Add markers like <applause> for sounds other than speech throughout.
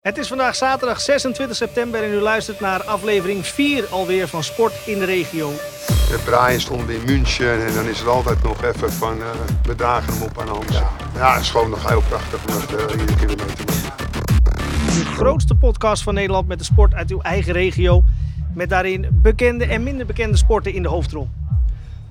Het is vandaag zaterdag 26 september en u luistert naar aflevering 4 alweer van Sport in de Regio. De Brian stond in München en dan is het altijd nog even van uh, we dragen hem op aan Hans. Ja, ja het is gewoon nog heel prachtig om dat uh, iedere keer weer mee te maken. De grootste podcast van Nederland met de sport uit uw eigen regio. Met daarin bekende en minder bekende sporten in de hoofdrol.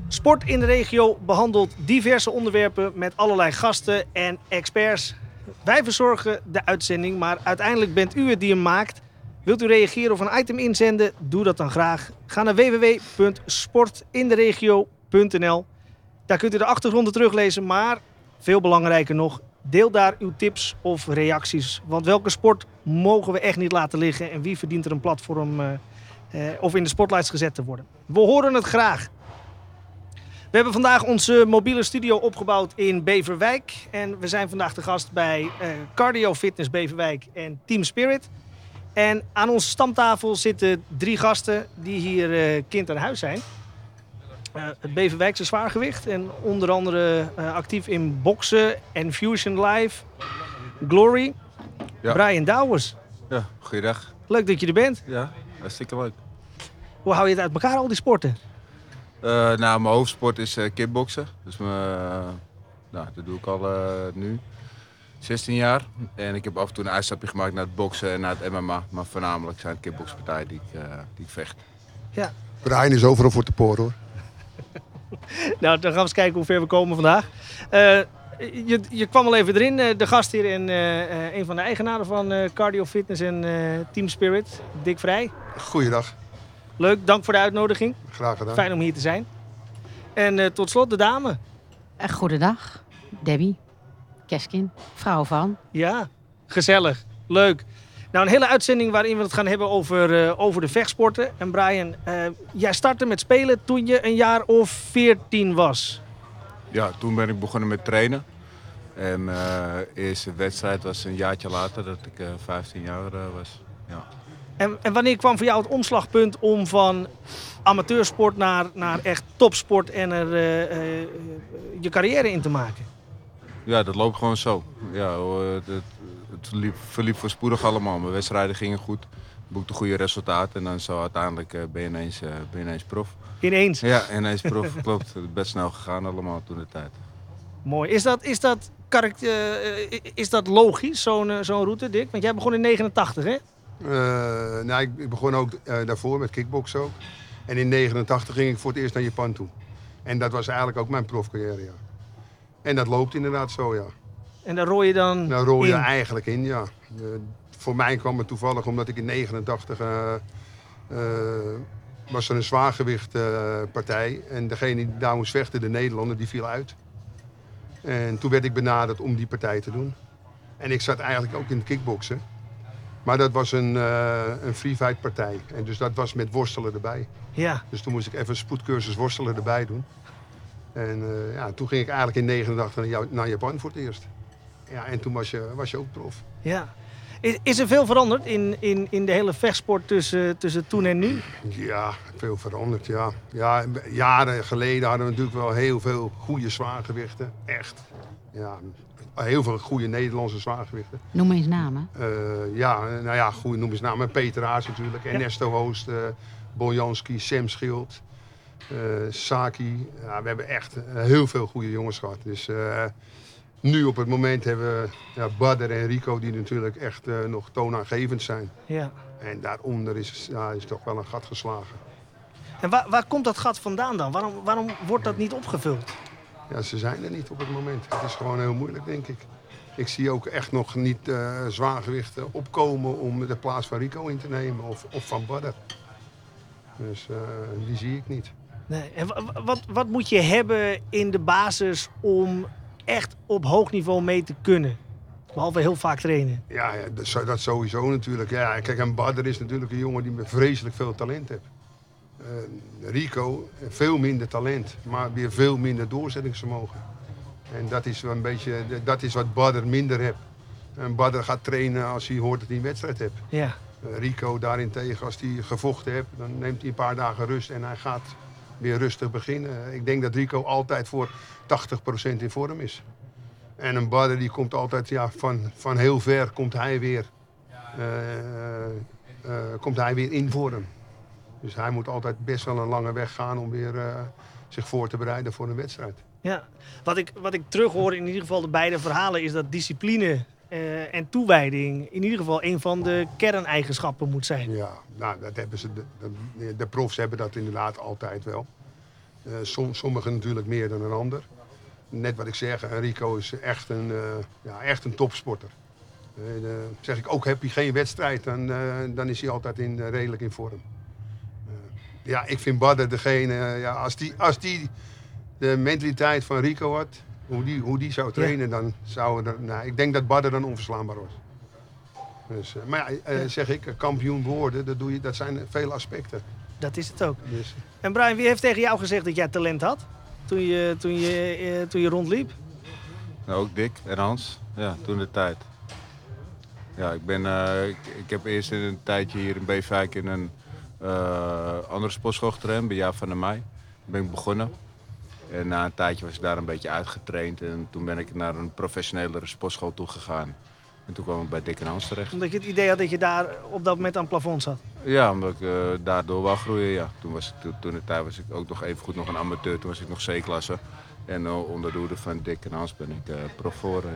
Sport in de regio behandelt diverse onderwerpen met allerlei gasten en experts. Wij verzorgen de uitzending, maar uiteindelijk bent u het die hem maakt. Wilt u reageren of een item inzenden? Doe dat dan graag. Ga naar www.sportinderegio.nl. Daar kunt u de achtergronden teruglezen, maar veel belangrijker nog, deel daar uw tips of reacties. Want welke sport mogen we echt niet laten liggen en wie verdient er een platform uh, uh, of in de spotlights gezet te worden? We horen het graag. We hebben vandaag onze mobiele studio opgebouwd in Beverwijk. En we zijn vandaag de gast bij uh, Cardio Fitness Beverwijk en Team Spirit. En aan onze stamtafel zitten drie gasten die hier uh, kind aan huis zijn. Uh, het Beverwijkse zwaargewicht en onder andere actief in boksen en Fusion Live. Glory, ja. Brian Douwers. Ja, goeiedag. Leuk dat je er bent. Ja, hartstikke leuk. Hoe hou je het uit elkaar, al die sporten? Uh, nou, mijn hoofdsport is uh, kickboksen. Dus uh, nou, dat doe ik al nu. 16 jaar. En ik heb af en toe een uitstapje gemaakt naar het boksen en naar het MMA. Maar voornamelijk zijn het kickbokspartijen die ik, die ik vecht. Ja. Brian is overal voor te poren hoor. <laughs> nou, dan gaan we eens kijken hoe ver we komen vandaag. je, je kwam al even erin, de gast hier en een van de eigenaren van Cardio Fitness en Team Spirit, Dick Vrij. Goeiedag. Leuk, dank voor de uitnodiging. Graag gedaan. Fijn om hier te zijn. En uh, tot slot de dame. Uh, goedendag, Debbie, Keskin, vrouw van. Ja, gezellig, leuk. Nou, een hele uitzending waarin we het gaan hebben over, uh, over de vechtsporten. En Brian, jij startte met spelen toen je een jaar of 14 was. Ja, toen ben ik begonnen met trainen. En de eerste wedstrijd was een jaartje later, dat ik 15 jaar was. Ja. En, en, wanneer kwam voor jou het omslagpunt om van amateursport naar, naar echt topsport en er uh, uh, je carrière in te maken? Ja, dat loopt gewoon zo. Ja, het, het verliep, verliep voorspoedig allemaal. Mijn wedstrijden gingen goed, boekte goede resultaten en dan zo uiteindelijk uh, ben, je ineens, ben je ineens prof. Ineens? Ja, ineens prof, <laughs> klopt. Best snel gegaan allemaal toen de tijd. Mooi. Is dat, is dat, is dat logisch, zo'n zo'n route, Dick? Want jij begon in 89, hè? Uh, nou, ik, ik, begon ook uh, daarvoor met kickboksen ook. En in 89 ging ik voor het eerst naar Japan toe. En dat was eigenlijk ook mijn profcarrière, ja. En dat loopt inderdaad zo, ja. En daar rooi je dan Daar rooi je in. eigenlijk in, ja. Uh, voor mij kwam het toevallig omdat ik in 89 was er een zwaargewichtpartij. en degene die daar moest vechten, de Nederlander, die viel uit. En toen werd ik benaderd om die partij te doen. En ik zat eigenlijk ook in het kickboksen. Maar dat was een, uh, een free fight partij. En dus dat was met worstelen erbij. Ja. Dus toen moest ik even een spoedcursus worstelen erbij doen. En uh, ja, toen ging ik eigenlijk in 89 naar, naar Japan voor het eerst. Ja, en toen was je, was je ook prof. Ja. Is, is er veel veranderd in, in, in de hele vechtsport tussen, tussen toen en nu? Ja, veel veranderd, ja. ja. Jaren geleden hadden we natuurlijk wel heel veel goede zwaargewichten. Echt. Ja, heel veel goede Nederlandse zwaargewichten. Noem eens namen. Uh, ja, nou ja, goede noem eens namen. Peter Haas natuurlijk, ja. Ernesto Hoost, uh, Boljanski, Sam Schild, uh, Saki. Ja, we hebben echt heel veel goede jongens gehad. Dus nu op het moment hebben we ja, Badder en Rico die natuurlijk echt nog toonaangevend zijn. Ja. En daaronder is, ja, is toch wel een gat geslagen. En waar, waar komt dat gat vandaan dan? Waarom, waarom wordt dat niet opgevuld? Ja, ze zijn er niet op het moment. Het is gewoon heel moeilijk, denk ik. Ik zie ook echt nog niet uh, zwaargewichten opkomen om de plaats van Rico in te nemen of, of van Badder. Dus uh, die zie ik niet. Nee. En wat, wat moet je hebben in de basis om echt op hoog niveau mee te kunnen? Behalve heel vaak trainen. Ja, ja dat, dat, sowieso natuurlijk. Ja, kijk, en Badder is natuurlijk een jongen die vreselijk veel talent heeft. Uh, Rico, veel minder talent, maar weer veel minder doorzettingsvermogen. En dat is een beetje, dat is wat Badder minder heeft. En Badder gaat trainen als hij hoort dat hij een wedstrijd heeft. Ja. Uh, Rico daarentegen, als hij gevochten heeft, dan neemt hij een paar dagen rust en hij gaat weer rustig beginnen. Ik denk dat Rico altijd voor 80% in vorm is. En een Badder die komt altijd ja, van, van heel ver, komt hij weer. eh, eh, komt hij weer in vorm. Dus hij moet altijd best wel een lange weg gaan om weer eh, zich voor te bereiden voor een wedstrijd. Ja, wat ik, wat ik terughoor in ieder geval de beide verhalen is dat discipline eh, en toewijding in ieder geval een van de kerneigenschappen moet zijn. Ja, nou, dat hebben ze, de, de, de profs hebben dat inderdaad altijd wel. Eh, som, sommigen natuurlijk meer dan een ander. Net wat ik zeg, Rico is echt een, ja, echt een topsporter. Zeg ik ook, heb je geen wedstrijd, dan, dan is hij altijd in, redelijk in vorm. Ja, ik vind Badder degene, eh, ja, als, die, als die de mentaliteit van Rico had, hoe die, hoe die zou trainen, dan zou er, nou, ik denk dat Badder dan onverslaanbaar was. Dus, eh, maar ja, eh, zeg ik, kampioen worden, dat, doe je, dat zijn vele aspecten. Dat is het ook. Dus, En Brian, wie heeft tegen jou gezegd dat jij talent had toen je, toen je, toen je rondliep? Nou, ook Dick en Hans. Ja, toen de tijd. Ja, ik, ben, eh, ik, ik heb eerst een tijdje hier in Beefwijk in een andere sportschool getraind, bij Jaap van der Meij. Daar ben ik begonnen. En na een tijdje was ik daar een beetje uitgetraind. En toen ben ik naar een professionelere sportschool toe gegaan. En toen kwam ik bij Dick en Hans terecht. Omdat je het idee had dat je daar op dat moment aan het plafond zat. Ja, omdat ik eh, daardoor wou groeien. Ja. Toen, was ik, toen, toen de tijd was ik ook nog even goed nog een amateur. Toen was ik nog C-klasse. En eh, onder de hoede van Dick en Hans ben ik eh prof voor. eh.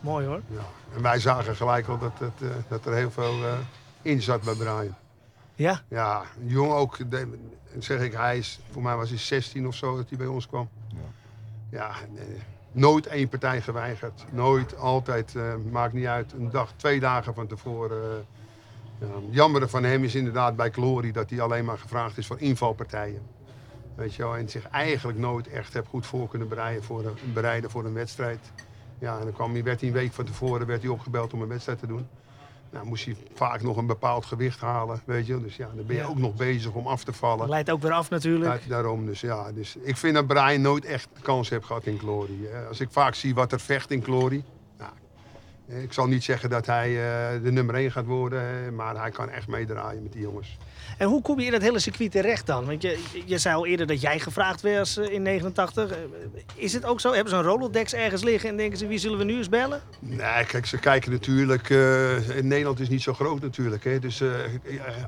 Mooi hoor. ja. En wij zagen gelijk al dat, het, eh, dat er heel veel eh, in zat bij Brian. Ja, Ja, een jongen ook, zeg ik, hij is, voor mij was hij 16 of zo dat hij bij ons kwam. Ja. Ja, nee, nooit één partij geweigerd. Nooit, altijd, eh, maakt niet uit, een dag, twee dagen van tevoren. eh. ja, het jammere van hem is inderdaad bij Glory dat hij alleen maar gevraagd is voor invalpartijen. Weet je wel, en zich eigenlijk nooit echt heb goed voor kunnen bereiden voor een, bereiden voor een wedstrijd. Ja, en dan kwam hij, werd hij een week van tevoren werd hij opgebeld om een wedstrijd te doen. Nou, moest hij vaak nog een bepaald gewicht halen, weet je. Dus ja, dan ben je Ja. ook nog bezig om af te vallen. dat leidt ook weer af natuurlijk. Ja, daarom dus, ja. Dus ik vind dat Brian nooit echt de kans heeft gehad in Glory. Als ik vaak zie wat er vecht in Glory. Ik zal niet zeggen dat hij eh, de nummer 1 gaat worden, maar hij kan echt meedraaien met die jongens. En hoe kom je in dat hele circuit terecht dan? Want je, je zei al eerder dat jij gevraagd werd eh, in 89. Eh, Is het ook zo? Hebben ze een Rolodex ergens liggen en denken ze wie zullen we nu eens bellen? Nee, kijk, ze kijken natuurlijk. in Nederland is niet zo groot natuurlijk. Hè? Dus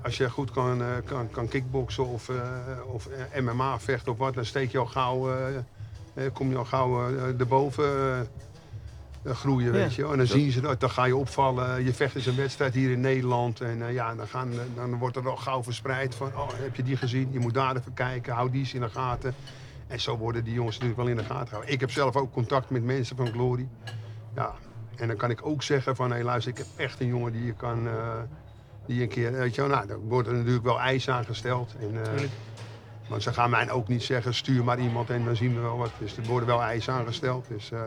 als je goed kan, kan, kan kickboksen of, of MMA vechten of wat, dan steek je al gauw, kom je al gauw erboven groeien, Ja. weet je wel. En dan zien ze dat, dan ga je opvallen. Je vecht eens een wedstrijd hier in Nederland. En eh, ja, dan, gaan, dan wordt er al gauw verspreid van, oh, heb je die gezien? Je moet daar even kijken, hou die eens in de gaten. En zo worden die jongens natuurlijk wel in de gaten gehouden. Ik heb zelf ook contact met mensen van Glory. Ja, en dan kan ik ook zeggen van, hé luister, ik heb echt een jongen die je kan, eh, die een keer, weet je wel, nou, dan wordt er natuurlijk wel eis aangesteld. En, eh, want ze gaan mij ook niet zeggen, stuur maar iemand en dan zien we wel wat. Dus er worden wel eisen aangesteld. Dus, eh,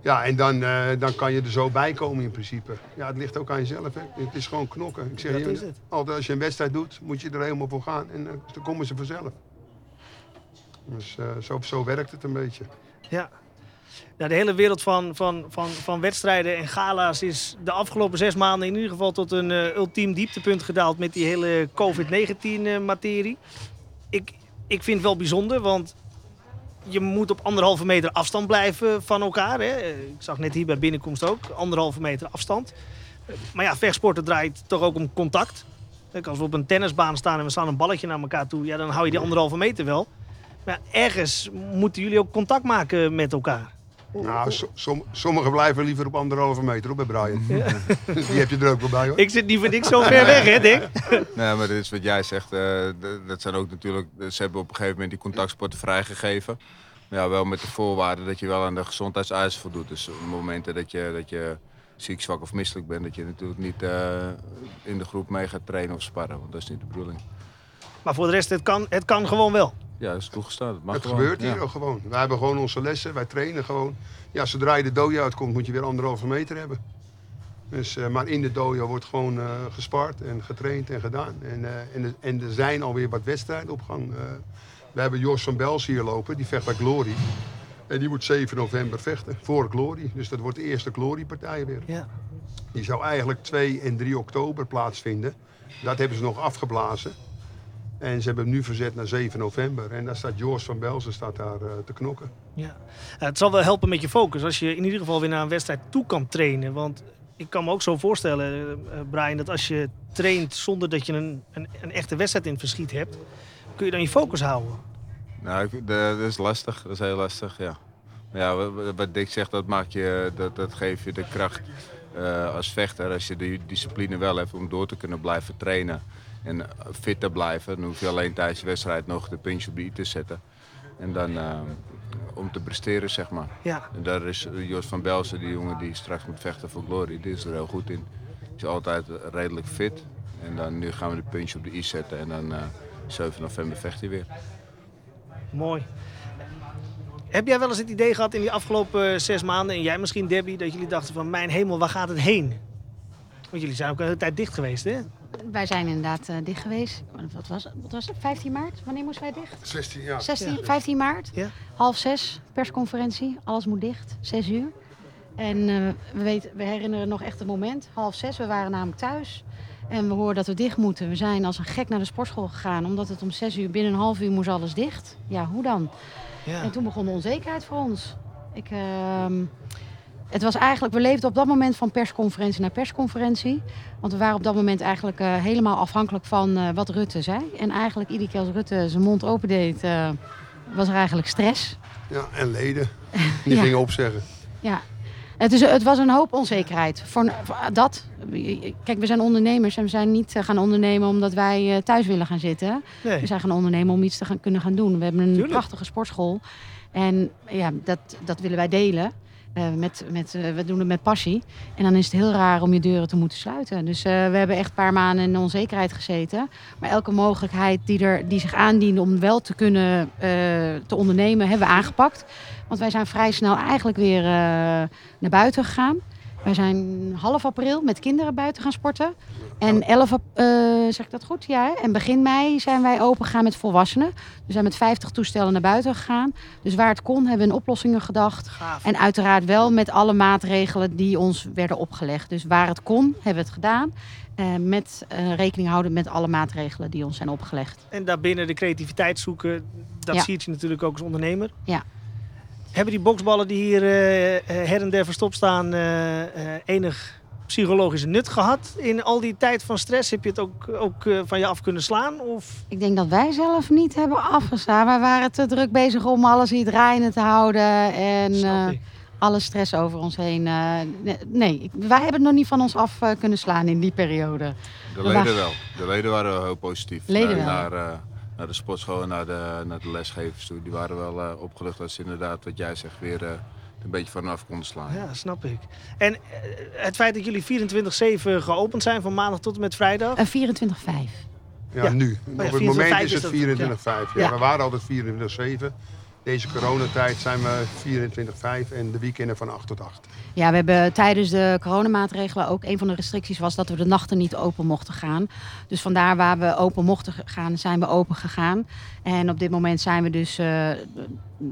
ja, en dan, eh, dan kan je er zo bij komen in principe. Ja, het ligt ook aan jezelf. Hè. Het is gewoon knokken. Ik zeg Dat je, is het. altijd als je een wedstrijd doet, moet je er helemaal voor gaan. En eh, dan komen ze vanzelf. Dus eh, zo, zo werkt het een beetje. Ja. Nou, de hele wereld van, van, van, van wedstrijden en gala's is de afgelopen zes maanden in ieder geval tot een ultiem dieptepunt gedaald met die hele COVID-19-materie. ik, ik vind het wel bijzonder, want je moet op anderhalve meter afstand blijven van elkaar. Hè. Ik zag net hier bij binnenkomst ook, anderhalve meter afstand. Maar ja, vechtsporten draait toch ook om contact. Als we op een tennisbaan staan en we slaan een balletje naar elkaar toe, ja, dan hou je die anderhalve meter wel. Maar ergens moeten jullie ook contact maken met elkaar. Nou, so- som- sommigen blijven liever op anderhalve meter op bij Brian. <laughs> Die heb je er ook wel bij hoor. Ik zit niet voor niks zo ver weg, hè, Dick? <laughs> Nee, maar dit is wat jij zegt. eh, dat zijn ook natuurlijk. Ze hebben op een gegeven moment die contactsporten vrijgegeven. Maar ja, wel met de voorwaarde dat je wel aan de gezondheidseisen voldoet. Dus op momenten dat je, dat je ziek, zwak of misselijk bent, dat je natuurlijk niet eh, in de groep mee gaat trainen of sparren. Want dat is niet de bedoeling. Maar voor de rest, het kan, het kan gewoon wel. Ja, dat is toegestaan. Mag Het gewoon. gebeurt hier Ja. ook gewoon. Wij hebben gewoon onze lessen, wij trainen gewoon. Ja, zodra je de dojo uitkomt, moet je weer anderhalve meter hebben. Dus, eh, maar in de dojo wordt gewoon eh gespart en getraind en gedaan. En, eh, en, er- en er zijn alweer wat wedstrijden op gang. Eh, we hebben Jos van Bels hier lopen, die vecht bij Glory. En die moet 7 november vechten voor Glory. Dus dat wordt de eerste Glory-partij weer. Ja. Die zou eigenlijk 2 en 3 oktober plaatsvinden. Dat hebben ze nog afgeblazen. En ze hebben hem nu verzet naar 7 november. En daar staat Joris van Belzen staat daar eh, te knokken. Ja. Eh, het zal wel helpen met je focus als je in ieder geval weer naar een wedstrijd toe kan trainen. Want ik kan me ook zo voorstellen, eh, Brian, dat als je traint zonder dat je een, een, een echte wedstrijd in het verschiet hebt, kun je dan je focus houden. Nou, de- dat is lastig. Dat is heel lastig, ja. Maar ja, wat- Dick zegt, dat, maakt je, dat, dat geeft je de kracht eh, als vechter. Als je die discipline wel hebt om door te kunnen blijven trainen en eh, fit te blijven. Dan hoef je alleen tijdens de wedstrijd nog de puntje op de i te zetten. En dan eh, om te presteren, zeg maar. Ja, En daar is eh, Jos van Belsen, die jongen die straks moet vechten voor Glory, die is er heel goed in. Is altijd redelijk fit. En dan nu gaan we de puntje op de i zetten en dan eh 7 november vecht hij weer. mooi. Heb jij wel eens het idee gehad in die afgelopen zes maanden, en jij misschien Debbie, dat jullie dachten van mijn hemel, waar gaat het heen? Want jullie zijn ook een hele tijd dicht geweest, hè? Wij zijn inderdaad eh, dicht geweest. Wat was, het? wat was het? 15 maart? Wanneer moesten wij dicht? 16 jaar. 16, Ja. 15 maart, Ja. half zes, persconferentie. Alles moet dicht, 6 uur. En eh, we, weten, we herinneren nog echt het moment, half zes. We waren namelijk thuis en we hoorden dat we dicht moeten. We zijn als een gek naar de sportschool gegaan, omdat het om 6 uur, binnen een half uur moest alles dicht. Ja, hoe dan? Ja. En toen begon de onzekerheid voor ons. Ik, ehm, het was eigenlijk, we leefden op dat moment van persconferentie naar persconferentie. Want we waren op dat moment eigenlijk eh, helemaal afhankelijk van eh, wat Rutte zei. En eigenlijk iedere keer als Rutte zijn mond opendeed, eh was er eigenlijk stress. Ja, en leden. <laughs> Die Ja. gingen opzeggen. Ja. Het, is, het was een hoop onzekerheid. Voor, voor dat. Kijk, we zijn ondernemers en we zijn niet gaan ondernemen omdat wij eh, thuis willen gaan zitten. Nee. We zijn gaan ondernemen om iets te gaan, kunnen gaan doen. We hebben een Tuurlijk. prachtige sportschool. En ja, dat, dat willen wij delen. Eh, met, met, eh, we doen het met passie. En dan is het heel raar om je deuren te moeten sluiten. Dus eh, we hebben echt een paar maanden in onzekerheid gezeten. Maar elke mogelijkheid die, er, die zich aandiende om wel te kunnen te ondernemen, hebben we aangepakt. Want wij zijn vrij snel eigenlijk weer naar buiten gegaan. Wij zijn half april met kinderen buiten gaan sporten. En 11, ap- eh, zeg ik dat goed? Ja. hè? En begin mei zijn wij open gegaan met volwassenen. We zijn met 50 toestellen naar buiten gegaan. Dus waar het kon, hebben we in oplossingen gedacht. Gaaf. En uiteraard wel met alle maatregelen die ons werden opgelegd. Dus waar het kon, hebben we het gedaan. Eh, met eh, rekening houden met alle maatregelen die ons zijn opgelegd. En daarbinnen de creativiteit zoeken, dat Ja. zie je natuurlijk ook als ondernemer. Ja. Hebben die boksballen die hier eh, eh, her en der verstopt staan eh, enig psychologische nut gehad in al die tijd van stress? Heb je het ook, ook eh, van je af kunnen slaan? Of? Ik denk dat wij zelf niet hebben afgestaan. Wij waren te druk bezig om alles hier draaiende te houden. En eh, alle stress over ons heen. eh, nee, wij hebben het nog niet van ons af eh, kunnen slaan in die periode. De leden wel. De leden waren heel positief. Leden wel. Naar, eh, naar de sportschool en naar de, naar de lesgevers toe. Die waren wel eh, opgelucht dat ze inderdaad, wat jij zegt, weer eh, een beetje vanaf konden slaan. Ja, snap ik. En eh, het feit dat jullie 24-7 geopend zijn van maandag tot en met vrijdag. Een 24-5. Ja, Ja. nu. ja, Op het moment 24/5 is het dat 24-5. Ja. Ja. We waren altijd 24-7. Deze coronatijd zijn we 24-5 en de weekenden van 8 tot 8. Ja, we hebben tijdens de coronamaatregelen ook een van de restricties was dat we de nachten niet open mochten gaan. Dus vandaar waar we open mochten gaan, zijn we open gegaan. En op dit moment zijn we dus eh,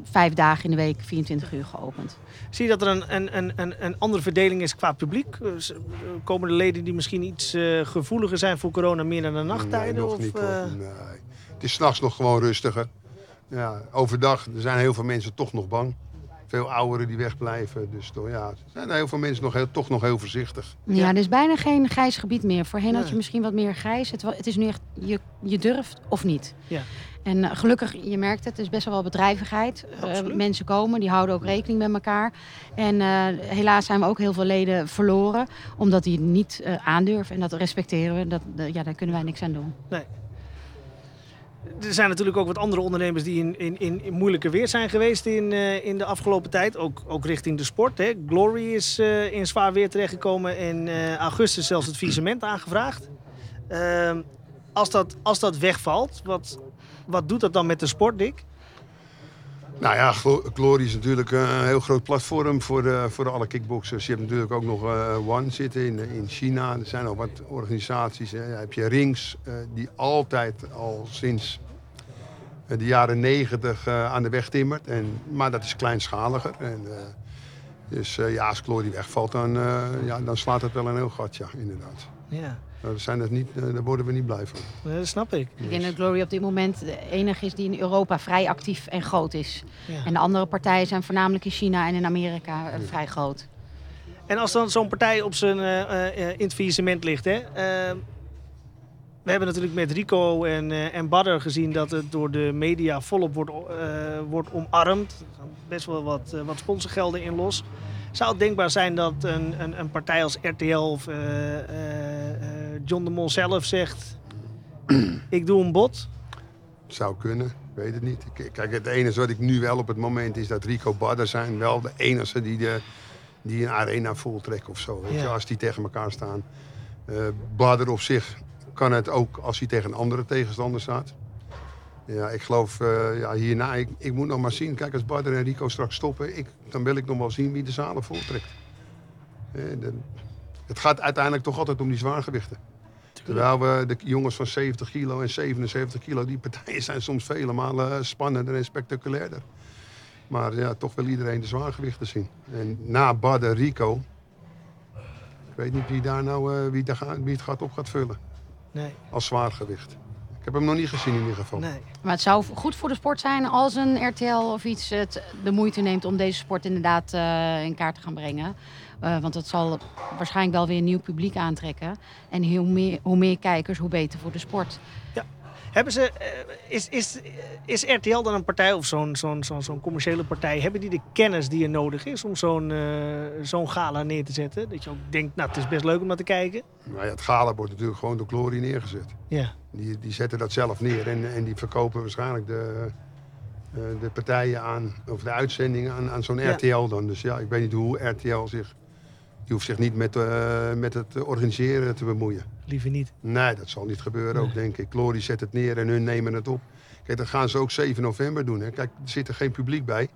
vijf dagen in de week, 24 uur geopend. Zie je dat er een, een, een- een, andere verdeling is qua publiek? Eh, s- Komen de leden die misschien iets eh, gevoeliger zijn voor corona meer naar de nachttijden? Nee, nog of, niet. eh. Nee. Het is s'nachts nog gewoon rustiger. Ja, overdag er zijn heel veel mensen toch nog bang. Veel ouderen die wegblijven. Dus toch, ja, er zijn heel veel mensen nog heel, toch nog heel voorzichtig. Ja, Ja. er is bijna geen grijs gebied meer. Voorheen had Nee. je misschien wat meer grijs. Het, het is nu echt, je, je durft of niet. Ja. En eh, gelukkig, je merkt het, er is best wel wat bedrijvigheid. Eh, mensen komen, die houden ook rekening met elkaar. En eh, helaas zijn we ook heel veel leden verloren, omdat die het niet eh, aandurven. En dat respecteren we, dat, ja, daar kunnen wij niks aan doen. Er zijn natuurlijk ook wat andere ondernemers die in, in, in, moeilijke weer zijn geweest in, eh, in de afgelopen tijd. Ook, ook richting de sport. Hè. Glory is eh, in zwaar weer terechtgekomen. In eh, augustus zelfs het visement aangevraagd. Ehm, als, dat, als dat wegvalt, wat, wat doet dat dan met de sport, Dick? Nou ja, Glo- Glory is natuurlijk een heel groot platform voor, voor alle kickboxers. Je hebt natuurlijk ook nog eh, One zitten in, in China. Er zijn nog wat organisaties. Hè. Dan heb je Rings, eh, die altijd al sinds eh, de jaren negentig eh, aan de weg timmert. En, maar dat is kleinschaliger. En, eh, dus eh, ja, als Glory wegvalt, dan, eh, ja, dan slaat het wel een heel gat, ja, inderdaad. Ja, Daar, zijn het niet, eh, daar worden we niet blij van. dat snap ik. Ik denk dat Glory op dit moment de enige is die in Europa vrij actief en groot is. Ja. En de andere partijen zijn voornamelijk in China en in Amerika eh, vrij groot. En als dan zo'n partij op zijn, eh, eh, in het faillissement ligt, hè, we hebben natuurlijk met Rico en, eh, en Badder gezien dat het door de media volop wordt, eh, wordt omarmd. Er gaan best wel wat, wat sponsorgelden in los. Zou het denkbaar zijn dat een, een, een partij als RTL of eh, eh, eh, John de Mol zelf zegt: <clears throat> Ik doe een bod? Zou kunnen, ik weet het niet. Kijk, het enige wat ik nu wel op het moment is dat Rico Badder zijn wel de enige die, de, die een arena voltrekken of zo. Weet je, Ja. als die tegen elkaar staan. Eh Badder op zich kan het ook als hij tegen een andere tegenstander staat. Ja, ik geloof eh, ja, hierna, ik, ik moet nog maar zien. Kijk, als Badder en Rico straks stoppen, ik, dan wil ik nog wel zien wie de zalen voltrekt. Eh, de- het gaat uiteindelijk toch altijd om die zwaargewichten. Terwijl we de jongens van 70 kilo en 77 kilo, die partijen zijn soms vele malen spannender en spectaculairder. Maar ja, toch wil iedereen de zwaargewichten zien. En na Badder Rico, ik weet niet wie, daar nou, eh, wie, daar wie het gaat op gaat vullen Nee, als zwaargewicht. Ik heb hem nog niet gezien in ieder geval. nee. Maar het zou goed voor de sport zijn als een RTL of iets het de moeite neemt om deze sport inderdaad eh, in kaart te gaan brengen. Eh, want dat zal waarschijnlijk wel weer een nieuw publiek aantrekken. En hoe meer, hoe meer kijkers, hoe beter voor de sport. Hebben ze, eh, is, is, is RTL dan een partij of zo'n zo'n zo'n zo'n commerciële partij? Hebben die de kennis die er nodig is om zo'n eh, zo'n gala neer te zetten? Dat je ook denkt, nou het is best leuk om naar te kijken. Maar ja, het gala wordt natuurlijk gewoon door Glory neergezet. Ja, Die, die zetten dat zelf neer en, en die verkopen waarschijnlijk de, eh, de partijen aan, of de uitzendingen aan, aan zo'n Ja. RTL dan. Dus ja, ik weet niet hoe RTL zich. Die hoeft zich niet met, met het organiseren te bemoeien. Liever niet. Nee, dat zal niet gebeuren Nee. ook, denk ik. Glory zet het neer en hun nemen het op. Kijk, dat gaan ze ook 7 november doen. Hè. Kijk, er zit er geen publiek bij.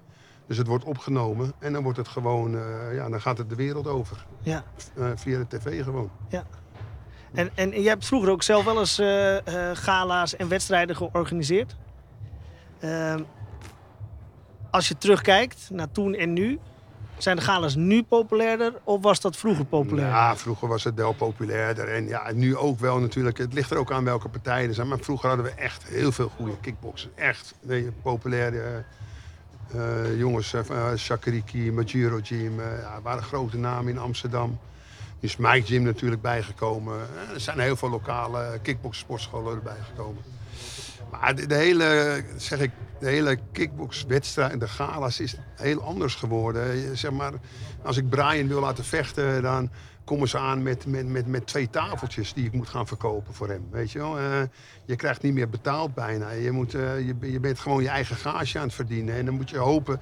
Dus het wordt opgenomen en dan wordt het gewoon, eh, ja, dan gaat het de wereld over. Ja. Eh, via de tv gewoon. En, en jij hebt vroeger ook zelf wel eens eh, gala's en wedstrijden georganiseerd. Ehm, als je terugkijkt naar toen en nu, zijn de gala's nu populairder of was dat vroeger populair? Ja, vroeger was het wel populairder. En ja, nu ook wel natuurlijk. Het ligt er ook aan welke partijen er zijn. Maar vroeger hadden we echt heel veel goede kickboxers. Echt weet populaire eh, jongens. Uh, Shakariki, Majiro Gym. eh, ja, waren grote namen in Amsterdam. Nu is Mike Gym natuurlijk bijgekomen. Eh, er zijn heel veel lokale kickboxsportscholen erbij gekomen. Maar de, de hele, zeg ik, de hele kickboxwedstrijd, de gala's is heel anders geworden. Zeg maar, als ik Brian wil laten vechten, dan komen ze aan met, met, met, met twee tafeltjes die ik moet gaan verkopen voor hem. Weet je wel? Eh, je krijgt niet meer betaald bijna. Je, moet, eh, je, je bent gewoon je eigen gage aan het verdienen. En dan moet je hopen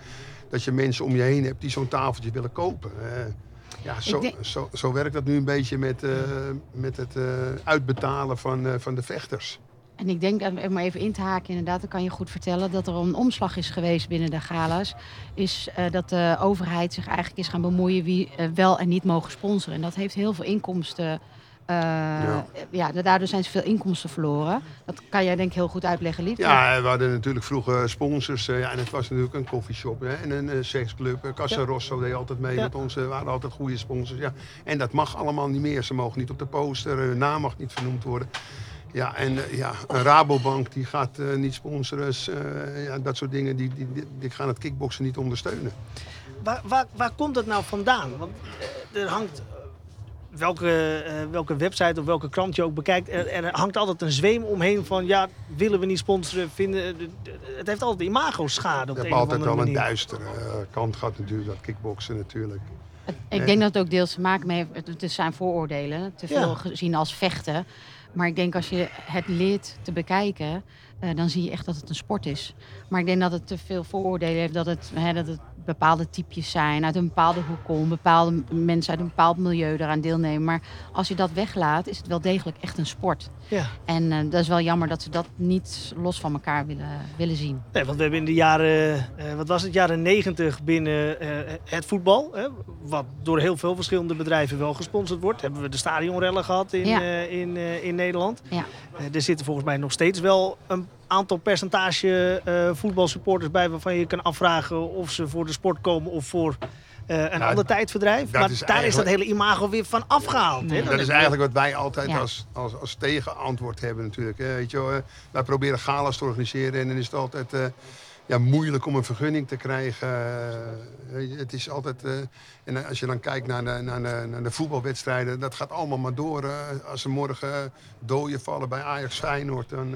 dat je mensen om je heen hebt die zo'n tafeltje willen kopen. Eh, ja, zo, denk- zo, zo werkt dat nu een beetje met, met het uitbetalen van, van de vechters. En ik denk, eh, om even in te haken, inderdaad, dan kan je goed vertellen dat er een omslag is geweest binnen de gala's. Is eh, dat de overheid zich eigenlijk is gaan bemoeien wie eh, wel en niet mogen sponsoren. En dat heeft heel veel inkomsten. eh, Ja. ja. daardoor zijn ze veel inkomsten verloren. Dat kan jij denk ik heel goed uitleggen, Lief. Ja, we hadden natuurlijk vroeger sponsors. eh, ja, en het was natuurlijk een koffieshop hè, en een seksclub. Casa Ja. Rosso deed altijd mee Ja. met ons. Er waren altijd goede sponsors. Ja. En dat mag allemaal niet meer. Ze mogen niet op de poster. Hun naam mag niet vernoemd worden. Ja, en eh, ja, een Rabobank die gaat eh, niet sponsoren. eh, ja, dat soort dingen, die, die, die, gaan het kickboksen niet ondersteunen. Waar, waar, waar komt dat nou vandaan? Want er hangt, welke, eh, welke website of welke krant je ook bekijkt, er, er hangt altijd een zweem omheen van ja, willen we niet sponsoren, vinden, de- de- het heeft altijd imago-schade op Je de hebt een of altijd wel een duistere kant gehad natuurlijk, dat kickboksen natuurlijk. Ik denk dat het ook deels te maken mee heeft. Het- Het zijn vooroordelen. Te veel Ja. gezien als vechten. Maar ik denk als je het leert te bekijken, eh, dan zie je echt dat het een sport is. Maar ik denk dat het te veel vooroordelen heeft. Dat het, hè, dat het bepaalde types zijn uit een bepaalde hoek komen. Bepaalde mensen uit een bepaald milieu eraan deelnemen. Maar als je dat weglaat, is het wel degelijk echt een sport. Ja. En eh, dat is wel jammer dat ze dat niet los van elkaar willen, willen zien. Nee, want we hebben in de jaren, eh, wat was het, jaren negentig binnen eh, het voetbal, hè, wat door heel veel verschillende bedrijven wel gesponsord wordt, hebben we de stadionrellen gehad in, Ja. in, in Nederland. Ja. Er zitten volgens mij nog steeds wel een aantal percentage eh, voetbalsupporters bij waarvan je kan afvragen of ze voor de sport komen of voor eh, een Nou, ander tijdverdrijf. Maar is daar is dat hele imago weer van afgehaald. Nee. Hè? Dan Dat is eigenlijk wat wij altijd Ja. als, als, als tegenantwoord hebben natuurlijk. hè. Weet je wel, eh, wij proberen galas te organiseren en dan is het altijd... ja, moeilijk om een vergunning te krijgen. Eh, het is altijd, eh, en als je dan kijkt naar de, naar, de, naar de voetbalwedstrijden, dat gaat allemaal maar door. eh. als er morgen dooien vallen bij Ajax Feyenoord, dan,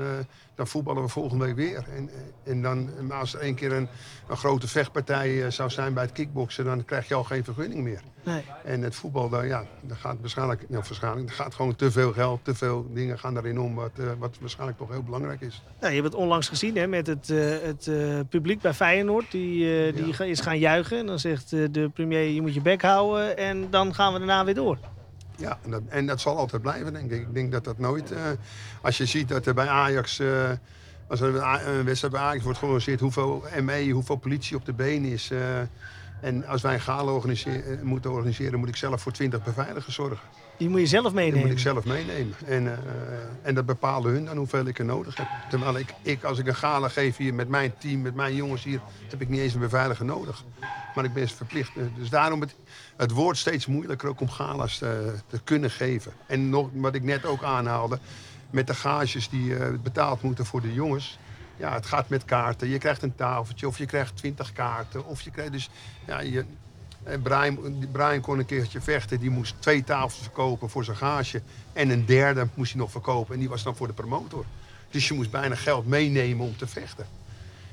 dan voetballen we volgende week weer. En, en dan, maar als er één keer een, een grote vechtpartij zou zijn bij het kickboksen, dan krijg je al geen vergunning meer. Nee. En het voetbal, daar, ja, daar gaat waarschijnlijk, ja, waarschijnlijk, er gaat gewoon te veel geld, te veel dingen gaan daarin om, wat, wat waarschijnlijk toch heel belangrijk is. Nou, je hebt het onlangs gezien hè, met het, het publiek bij Feyenoord. Die, eh, die Ja. is gaan juichen. En dan zegt eh, de premier, je moet je bek houden. En dan gaan we daarna weer door. Ja, en dat, en dat zal altijd blijven, denk ik. Ik denk dat dat nooit... eh, als je ziet dat er bij Ajax... eh, als er een, wedstrijd bij Ajax wordt georganiseerd... hoeveel ME, hoeveel politie op de been is... eh, en als wij een gala eh, moeten organiseren... moet ik zelf voor 20 beveiligers zorgen. Die moet je zelf meenemen. moet ik zelf meenemen. En, eh, en dat bepalen hun dan hoeveel ik er nodig heb. Terwijl ik, ik, als ik een gala geef hier met mijn team, met mijn jongens hier... heb ik niet eens een beveiliger nodig. Maar ik ben verplicht. eh, Dus daarom het, het wordt steeds moeilijker ook om gala's te, te kunnen geven. En nog wat ik net ook aanhaalde... met de gages die eh, betaald moeten voor de jongens... Ja, het gaat met kaarten. Je krijgt een tafeltje of je krijgt 20 kaarten. Of je krijgt dus... Ja, je, en Brian, Brian kon een keertje vechten. Die moest twee tafels verkopen voor zijn gage. En een derde moest hij nog verkopen. En die was dan voor de promotor. Dus je moest bijna geld meenemen om te vechten.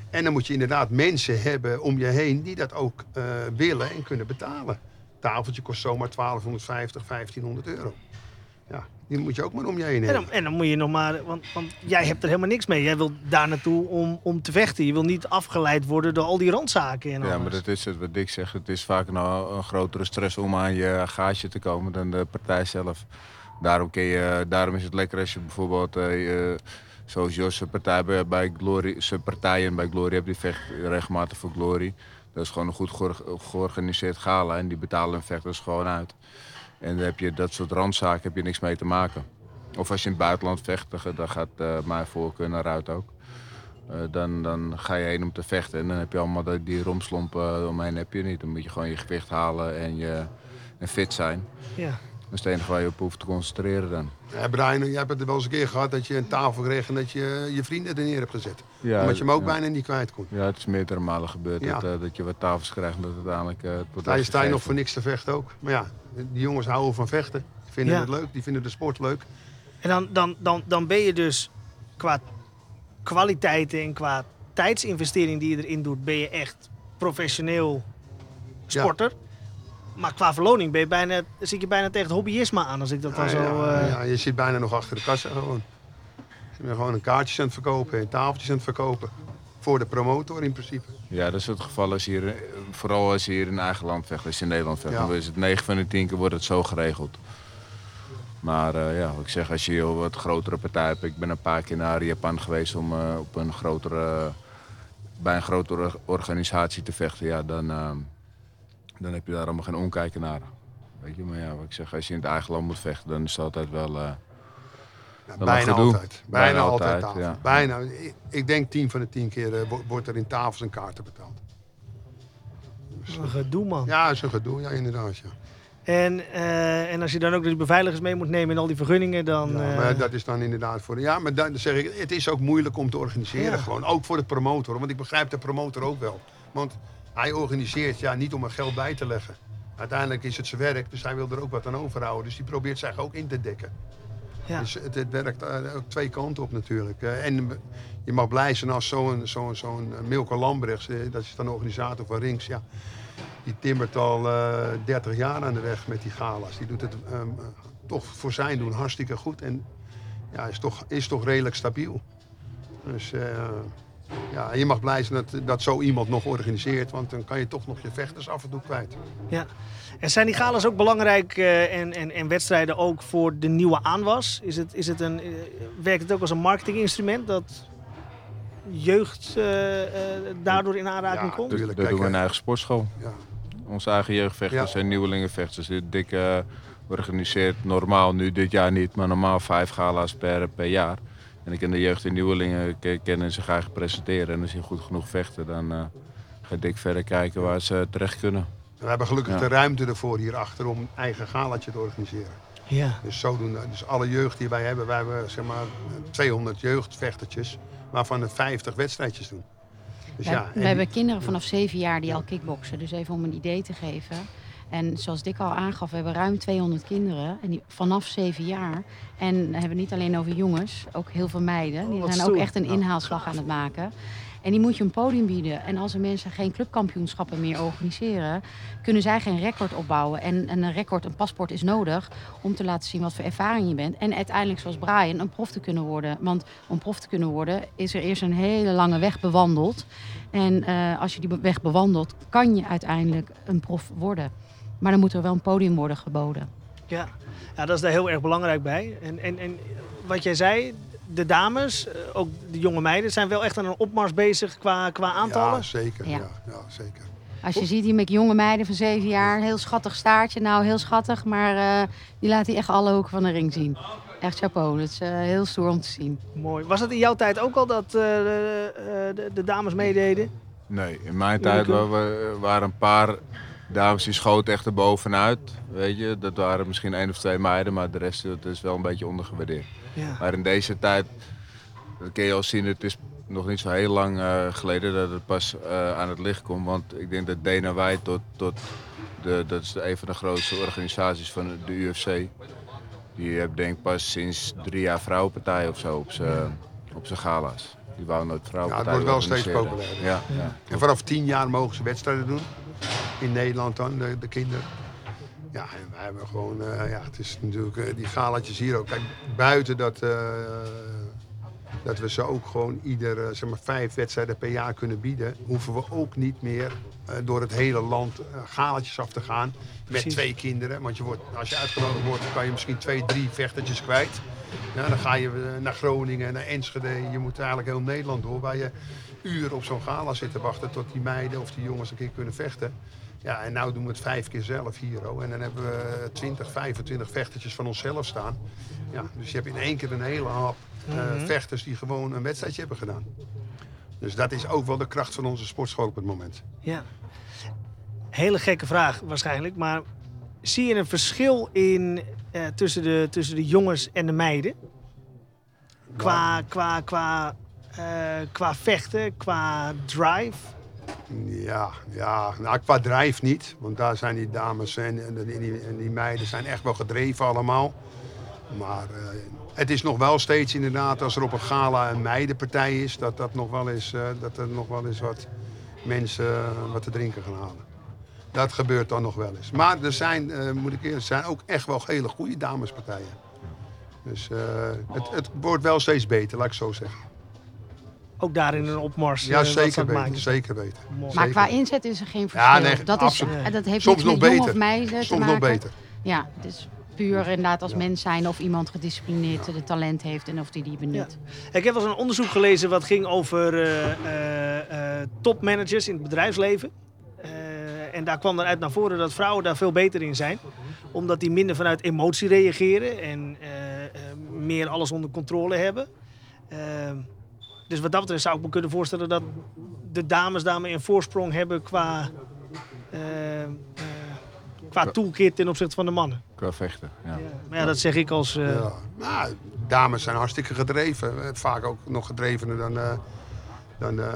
En dan moet je inderdaad mensen hebben om je heen die dat ook eh, willen en kunnen betalen. Tafeltje kost zomaar 1250, 1500 euro. Ja, die moet je ook maar om je heen En hebben. dan, en dan moet je nog maar, want, want jij hebt er helemaal niks mee. Jij wil daar naartoe om, om te vechten. Je wil niet afgeleid worden door al die randzaken en Ja, alles. maar dat is het wat Dick zegt. Het is vaak nou een grotere stress om aan je gage te komen dan de partij zelf. Daarom, kun je, daarom is het lekker als je bijvoorbeeld, eh, eh, zoals Jos zijn partij bij, bij Glory, zijn partijen bij Glory hebt, die vecht regelmatig voor Glory. Dat is gewoon een goed geor- georganiseerd gala en die betalen hun vechters gewoon uit. En dan heb je dat soort randzaken heb je niks mee te maken. Of als je in het buitenland vecht, dan- gaat eh, mijn voorkeur naar uit ook. Eh, dan, dan ga je heen om te vechten en dan heb je allemaal die, die romslompen omheen heb je niet. Dan moet je gewoon je gewicht halen en, je, en fit zijn. Ja. Dat is het enige waar je op hoeft te concentreren dan. Ja, Brian, jij hebt het wel eens een keer gehad dat je een tafel kreeg en dat je je vrienden er neer hebt gezet. Ja, Omdat je hem ook ja. bijna niet kwijt kon. Ja, het is meerdere malen gebeurd Ja. dat, eh, dat je wat tafels krijgt en dat uiteindelijk eh, het wordt Daar sta je nog voor niks te vechten ook. Maar ja, die jongens houden van vechten. Die vinden Ja. het leuk, die vinden de sport leuk. En dan, dan, dan, dan ben je dus qua kwaliteiten en qua tijdsinvestering die je erin doet, ben je echt professioneel Ja. sporter. Maar qua verloning ben je bijna, zit je bijna tegen het hobbyisme aan als ik dat dan Ja, zo... ja, eh, ja, je zit bijna nog achter de kassa gewoon. Je bent gewoon een kaartjes aan het verkopen en tafeltjes aan het verkopen. Voor de promotor in principe. Ja, dat is het geval als je hier, vooral als je hier in eigen land vecht, als je in Nederland vecht. Ja. Dan is het 9 van de 10 keer wordt het zo geregeld. Maar eh, ja, ik zeg, als je een wat grotere partij hebt. Ik ben een paar keer naar Japan geweest om eh, op een grotere, bij een grotere organisatie te vechten. Ja, dan, dan heb je daar allemaal geen omkijken naar. Weet je, maar ja, wat ik zeg, als je in het eigen land moet vechten, dan is het altijd wel... eh, Ja, bijna altijd. Bijna, Bijna altijd, altijd, tafel. ja. Bijna. Ik, ik denk 10 van de 10 keer eh, wo- wordt er in tafels en kaarten betaald. Een gedoe, man. Ja, dat is een gedoe, ja inderdaad. Ja. En, eh, en als je dan ook die beveiligers mee moet nemen en al die vergunningen, dan... Ja, maar dat is dan inderdaad voor de. Ja, maar dan zeg ik, het is ook moeilijk om te organiseren. Ja. Gewoon. Ook voor de promotor. Want ik begrijp de promotor ook wel. Want hij organiseert ja, niet om er geld bij te leggen. Uiteindelijk is het zijn werk, dus hij wil er ook wat aan overhouden. Dus die probeert zich ook in te dekken. ja. Dus het, het werkt eh, ook twee kanten op natuurlijk. Eh, en je mag blij zijn als zo'n zo'n zo'n Milko Lambrechts, eh, dat is dan de organisator van Rings. Ja, die timmert al eh 30 jaar aan de weg met die gala's. Die doet het ehm, toch voor zijn doen hartstikke goed. En ja, is toch, is toch redelijk stabiel. Dus eh, ja, je mag blij zijn dat, dat zo iemand nog organiseert. Want dan kan je toch nog je vechters af en toe kwijt. Ja. En zijn die galas ook belangrijk eh, en, en, en wedstrijden ook voor de nieuwe aanwas? Is het, is het een, eh, werkt het ook als een marketinginstrument dat jeugd eh, eh, daardoor in aanraking Ja, komt? dat Tuurlijk, dat kijk, doen we in eh, eigen sportschool. Ja. Onze eigen jeugdvechters Ja. en nieuwelingenvechters. Die dik eh, organiseert normaal, nu dit jaar niet, maar normaal vijf gala's per, per jaar. En ik kan de jeugd en nieuwelingen ke- kennen zich eigen presenteren. En als ze goed genoeg vechten, dan eh ga ik verder kijken waar ze terecht kunnen. We hebben gelukkig Ja. de ruimte ervoor hierachter om een eigen galatje te organiseren. Ja. Dus zodoende, dus alle jeugd die wij hebben, wij hebben zeg maar 200 jeugdvechtertjes, waarvan er 50 wedstrijdjes doen. Dus we, ja, hebben- en we hebben die- kinderen vanaf zeven jaar die al kickboksen. Dus even om een idee te geven. En zoals Dick al aangaf, we hebben ruim 200 kinderen. En die vanaf zeven jaar. En dan hebben we niet alleen over jongens, ook heel veel meiden. Die wat zijn ook echt een inhaalslag aan het maken. En die moet je een podium bieden. En als er mensen geen clubkampioenschappen meer organiseren, kunnen zij geen record opbouwen. En, en een record, een paspoort is nodig om te laten zien wat voor ervaring je bent. En uiteindelijk, zoals Brian, een prof te kunnen worden. Want om prof te kunnen worden, is er eerst een hele lange weg bewandeld. En eh, als je die weg bewandelt, kan je uiteindelijk een prof worden. Maar dan moet er wel een podium worden geboden. Ja. ja, dat is daar heel erg belangrijk bij. En, en, en wat jij zei, de dames, eh, ook de jonge meiden, zijn wel echt aan een opmars bezig qua, qua aantallen. Ja, zeker. Ja. Ja. Ja, zeker. Als je ziet die met jonge meiden van zeven jaar, een heel schattig staartje. Nou, heel schattig, maar eh, die laat hij echt alle hoeken van de ring zien. Echt chapeau, dat is eh, heel stoer om te zien. Mooi. Was het in jouw tijd ook al dat eh, de, eh, de, de dames meededen? Nee, in mijn tijd waren een paar dames die schoten echt erbovenuit. Weet je, dat waren misschien één of twee meiden, maar de rest dat is wel een beetje ondergewaardeerd. Ja. Maar in deze tijd, dat kun je al zien, het is nog niet zo heel lang eh, geleden dat het pas eh, aan het licht komt. Want ik denk dat Dana White tot, tot de, dat is een van de grootste organisaties van de UFC. Die heeft denk ik pas sinds drie jaar vrouwenpartijen of zo op zijn gala's. Die wou nooit vrouwenpartijen Ja, het wordt wel steeds populairder. Ja, ja. En vanaf tien jaar mogen ze wedstrijden doen. In Nederland dan, de, de kinderen. Ja, en wij hebben gewoon, eh, ja, het is natuurlijk eh, die galatjes hier ook. Kijk, buiten dat, eh, dat we ze ook gewoon ieder, zeg maar, vijf wedstrijden per jaar kunnen bieden, hoeven we ook niet meer door het hele land galatjes af te gaan Precies. met twee kinderen. Want je wordt, als je uitgenodigd wordt, kan je misschien twee, drie vechtertjes kwijt. Ja, dan ga je naar Groningen, naar Enschede. Je moet eigenlijk heel Nederland door, waar je uren op zo'n gala zit te wachten tot die meiden of die jongens een keer kunnen vechten. Ja, en nou doen we het vijf keer zelf hier. Oh. En dan hebben we 20, 25 vechtertjes van onszelf staan. Ja, dus je hebt in één keer een hele hap eh, Mhm. vechters die gewoon een wedstrijdje hebben gedaan. Dus dat is ook wel de kracht van onze sportschool op het moment. Ja. Hele gekke vraag waarschijnlijk, maar zie je een verschil in, eh, tussen, de, tussen de jongens en de meiden? Qua, qua, qua, eh, qua vechten, qua drive? Ja, ja, nou qua drijf niet. Want daar zijn die dames en, die, en die meiden zijn echt wel gedreven allemaal. Maar eh, het is nog wel steeds inderdaad, als er op een gala een meidenpartij is, dat, dat, nog wel eens, eh, dat er nog wel eens wat mensen eh, wat te drinken gaan halen. Dat gebeurt dan nog wel eens. Maar er zijn, eh, moet ik eerlijk zijn, ook echt wel hele goede damespartijen. Dus eh, het, het wordt wel steeds beter, laat ik zo zeggen. Ook daarin een opmars. Ja, eh, zeker het weten. Zeker weten. Mooi. Maar qua inzet is er geen verschil. Ja, nee, dat, is, absoluut. eh, dat heeft Soms niks nog met jong beter. of te Soms maken. nog beter. Ja, het is puur inderdaad als Ja. mens zijn of iemand gedisciplineerd de talent heeft en of die die benut. Ik heb wel eens een onderzoek gelezen wat ging over eh, eh, eh, topmanagers in het bedrijfsleven. Eh, en daar kwam eruit naar voren dat vrouwen daar veel beter in zijn. Omdat die minder vanuit emotie reageren en eh, eh, meer alles onder controle hebben. Dus wat dat betreft zou ik me kunnen voorstellen dat de dames daarmee een voorsprong hebben qua, eh, eh, qua toolkit ten opzichte van de mannen. Qua vechten. Ja. Ja. Maar ja, dat zeg ik als... eh, Ja. Nou, dames zijn hartstikke gedreven. Vaak ook nog gedrevener dan, eh, dan, eh,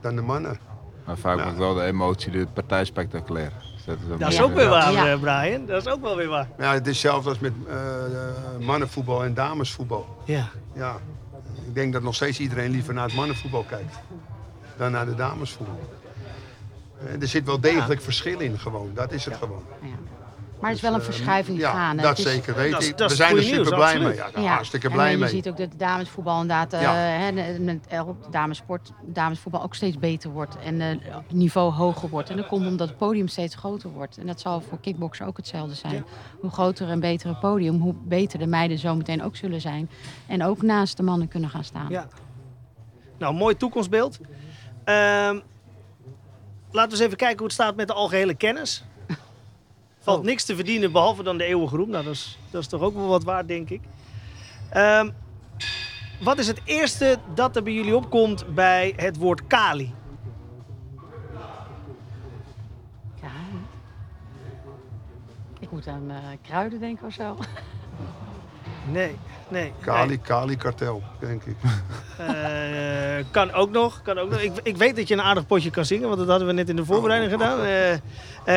dan de mannen. Maar vaak Ja. ook wel de emotie, de partij spectaculair. Dat is, Dat is ook weer waar, Ja. Brian. Dat is ook wel weer waar. Ja, het is hetzelfde als met eh, mannenvoetbal en damesvoetbal. Ja. Ja. Ik denk dat nog steeds iedereen liever naar het mannenvoetbal kijkt dan naar de damesvoetbal. Eh, er zit wel degelijk verschil in gewoon. Dat is het gewoon. Ja. Maar er is wel een Dus, eh, verschuiving ja, gaande. dat Het is- zeker weet Dat is- ik. dat We is zijn er nieuws, super blij absoluut. mee. Ja, daar hartstikke en blij je mee. ziet ook dat de damesvoetbal inderdaad, eh, Ja. hè, de- met, damesport, damesvoetbal ook steeds beter wordt en eh, het niveau hoger wordt. En dat komt omdat het podium steeds groter wordt. En dat zal voor kickboksen ook hetzelfde zijn. Ja. Hoe groter en beter het podium, hoe beter de meiden zometeen ook zullen zijn. En ook naast de mannen kunnen gaan staan. ja. Nou, mooi toekomstbeeld. Ehm, laten we eens even kijken hoe het staat met de algehele kennis. Valt Oh. niks te verdienen behalve dan de eeuwige roem. Nou, dat is, dat is toch ook wel wat waard, denk ik. Ehm, wat is het eerste dat er bij jullie opkomt bij het woord Kali? Ja. Ik moet aan eh, kruiden denken of zo. Nee, nee. Kali, Kali kartel, denk ik. nee. Kan ook nog. Kan ook nog. Ik, ik weet dat je een aardig potje kan zingen, want dat hadden we net in de voorbereiding Oh. gedaan. Eh, eh,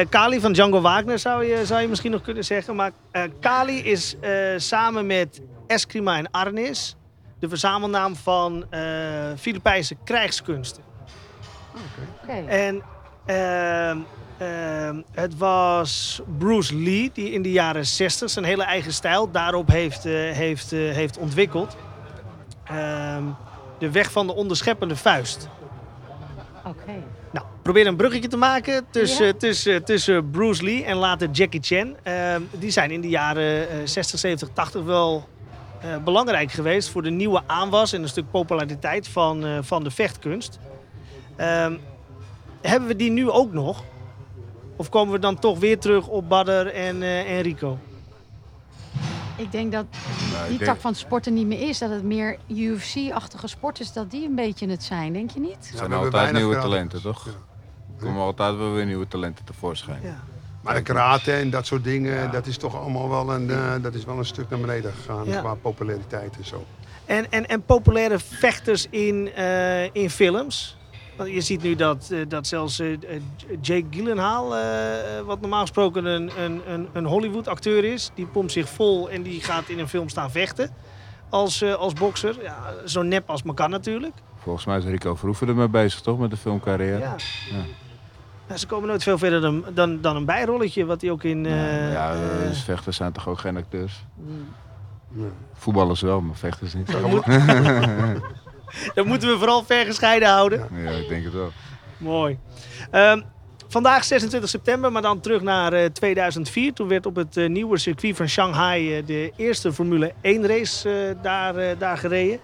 Kali van Django Wagner zou je, zou je misschien nog kunnen zeggen. Maar eh, Kali is eh, samen met Eskrima en Arnis de verzamelnaam van eh Filipijnse krijgskunsten. Oké. En ehm, ehm, het was Bruce Lee die in de jaren 60 zijn hele eigen stijl daarop heeft, eh, heeft, eh, heeft ontwikkeld. Ehm, de weg van de onderscheppende vuist. Oké. Nou, probeer een bruggetje te maken tussen, Ja. tussen, tussen Bruce Lee en later Jackie Chan. Ehm, die zijn in de jaren eh, 60, 70, 80 wel eh, belangrijk geweest voor de nieuwe aanwas en een stuk populariteit van, eh, van de vechtkunst. Ehm, hebben we die nu ook nog? Of komen we dan toch weer terug op Badr en, eh, en Rico? Ik denk dat Nou, die denk- tak van sporten niet meer is. Dat het meer UFC-achtige sporters, dat die een beetje het zijn, denk je niet? Er Ja, zijn altijd nieuwe gratis. talenten, toch? Ja. Er komen altijd wel weer nieuwe talenten tevoorschijn. Ja. Maar de karate en dat soort dingen, Ja. dat is toch allemaal wel een, eh, dat is wel een stuk naar beneden gegaan Ja. qua populariteit en zo. En, en, en populaire vechters in, eh, in films. Je ziet nu dat, eh, dat zelfs eh, eh, Jake Gyllenhaal, wat normaal gesproken een, een, een, Hollywood-acteur is, die pompt zich vol en die gaat in een film staan vechten als, als bokser. Ja, zo nep als maar kan natuurlijk. Volgens mij is Rico Verhoeven ermee bezig, toch? Met de filmcarrière. Ja. Ja. Ze komen nooit veel verder dan, dan, dan een bijrolletje, wat hij ook in. ja, eh, dus vechters zijn toch ook geen acteurs? Ja. Voetballers wel, maar vechters niet. <laughs> dat, <laughs> moet- dat moeten we vooral ver gescheiden houden. Ja, ik denk het wel. Mooi. Ehm, vandaag 26 september, maar dan terug naar eh, 2004. Toen werd op het eh, nieuwe circuit van Shanghai eh, de eerste Formule 1 race eh, daar, eh, daar gereden.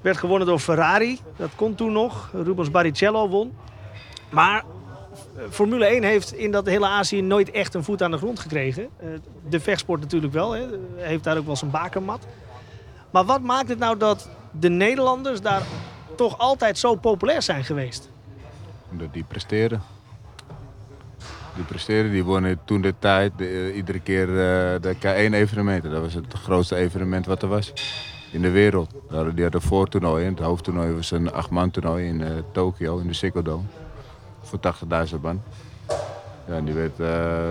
Werd gewonnen door Ferrari. Dat kon toen nog. Rubens Barrichello won. Maar eh, Formule 1 heeft in dat hele Azië nooit echt een voet aan de grond gekregen. Eh, de vechtsport natuurlijk wel. Hè. Heeft daar ook wel zijn bakermat. Maar wat maakt het nou dat de Nederlanders daar toch altijd zo populair zijn geweest? Omdat die presteren. Die presteren, die wonnen toen de tijd de, eh, iedere keer eh, de K1-evenementen. Dat was het grootste evenement wat er was in de wereld. Die hadden voortoernooi. Het hoofdtoernooi was een achtman toernooi in eh, Tokio, in de Dome. Voor 80.000 man. Ja, en die werd, eh,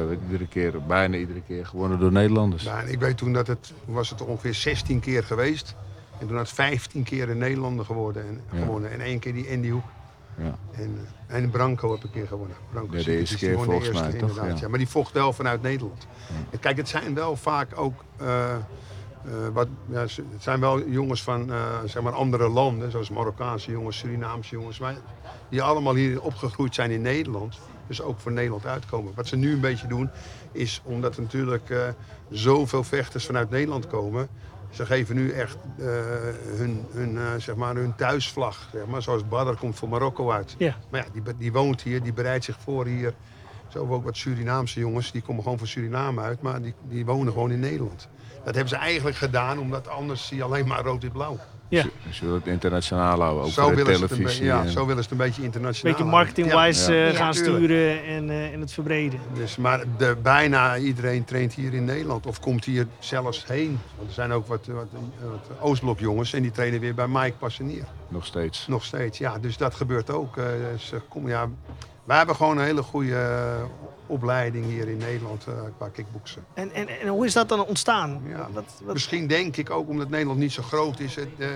werd iedere keer, bijna iedere keer gewonnen door Nederlanders. Ja, en ik weet toen dat het, was het ongeveer 16 keer geweest. En toen had het 15 keer een Nederlander geworden en, Ja. gewonnen. En één keer die Andy Hoek. Ja. En, eh, en Branco heb een keer gewonnen. Branco Ja, de eerste keer volgens mij, toch? Ja. Ja. Maar die vocht wel vanuit Nederland. En kijk, het zijn wel vaak ook... eh, eh, wat, ja, het zijn wel jongens van zeg maar andere landen, zoals Marokkaanse jongens, Surinaamse jongens, maar die allemaal hier opgegroeid zijn in Nederland. Dus ook voor Nederland uitkomen. Wat ze nu een beetje doen, is omdat er natuurlijk zoveel vechters vanuit Nederland komen. Ze geven nu echt eh, hun, hun, eh, zeg maar hun thuisvlag. Zeg maar, zoals Badr komt voor Marokko uit. Ja. Maar ja, die, die woont hier, die bereidt zich voor hier. Zo ook wat Surinaamse jongens, die komen gewoon van Suriname uit, maar die, die wonen gewoon in Nederland. Dat hebben ze eigenlijk gedaan, omdat anders zie je alleen maar rood-wit-blauw. Ja. Dus je wil het internationaal houden, ook Zo voor de willen, ze het een televisie. beetje, ja, en- zo willen ze het een beetje internationaal beetje marketing-wise Ja. eh, Ja. gaan sturen en, eh, en het verbreden. Dus, maar de, bijna iedereen traint hier in Nederland of komt hier zelfs heen. Want er zijn ook wat, wat, wat Oostblokjongens en die trainen weer bij Mike Passenier. Nog steeds. Nog steeds, ja. Dus dat gebeurt ook. Eh, ze komen, ja, wij hebben gewoon een hele goede opleiding hier in Nederland eh, qua kickboksen. En, en, en hoe is dat dan ontstaan? Ja. Wat, wat, Misschien denk ik ook omdat Nederland niet zo groot is. Het, eh,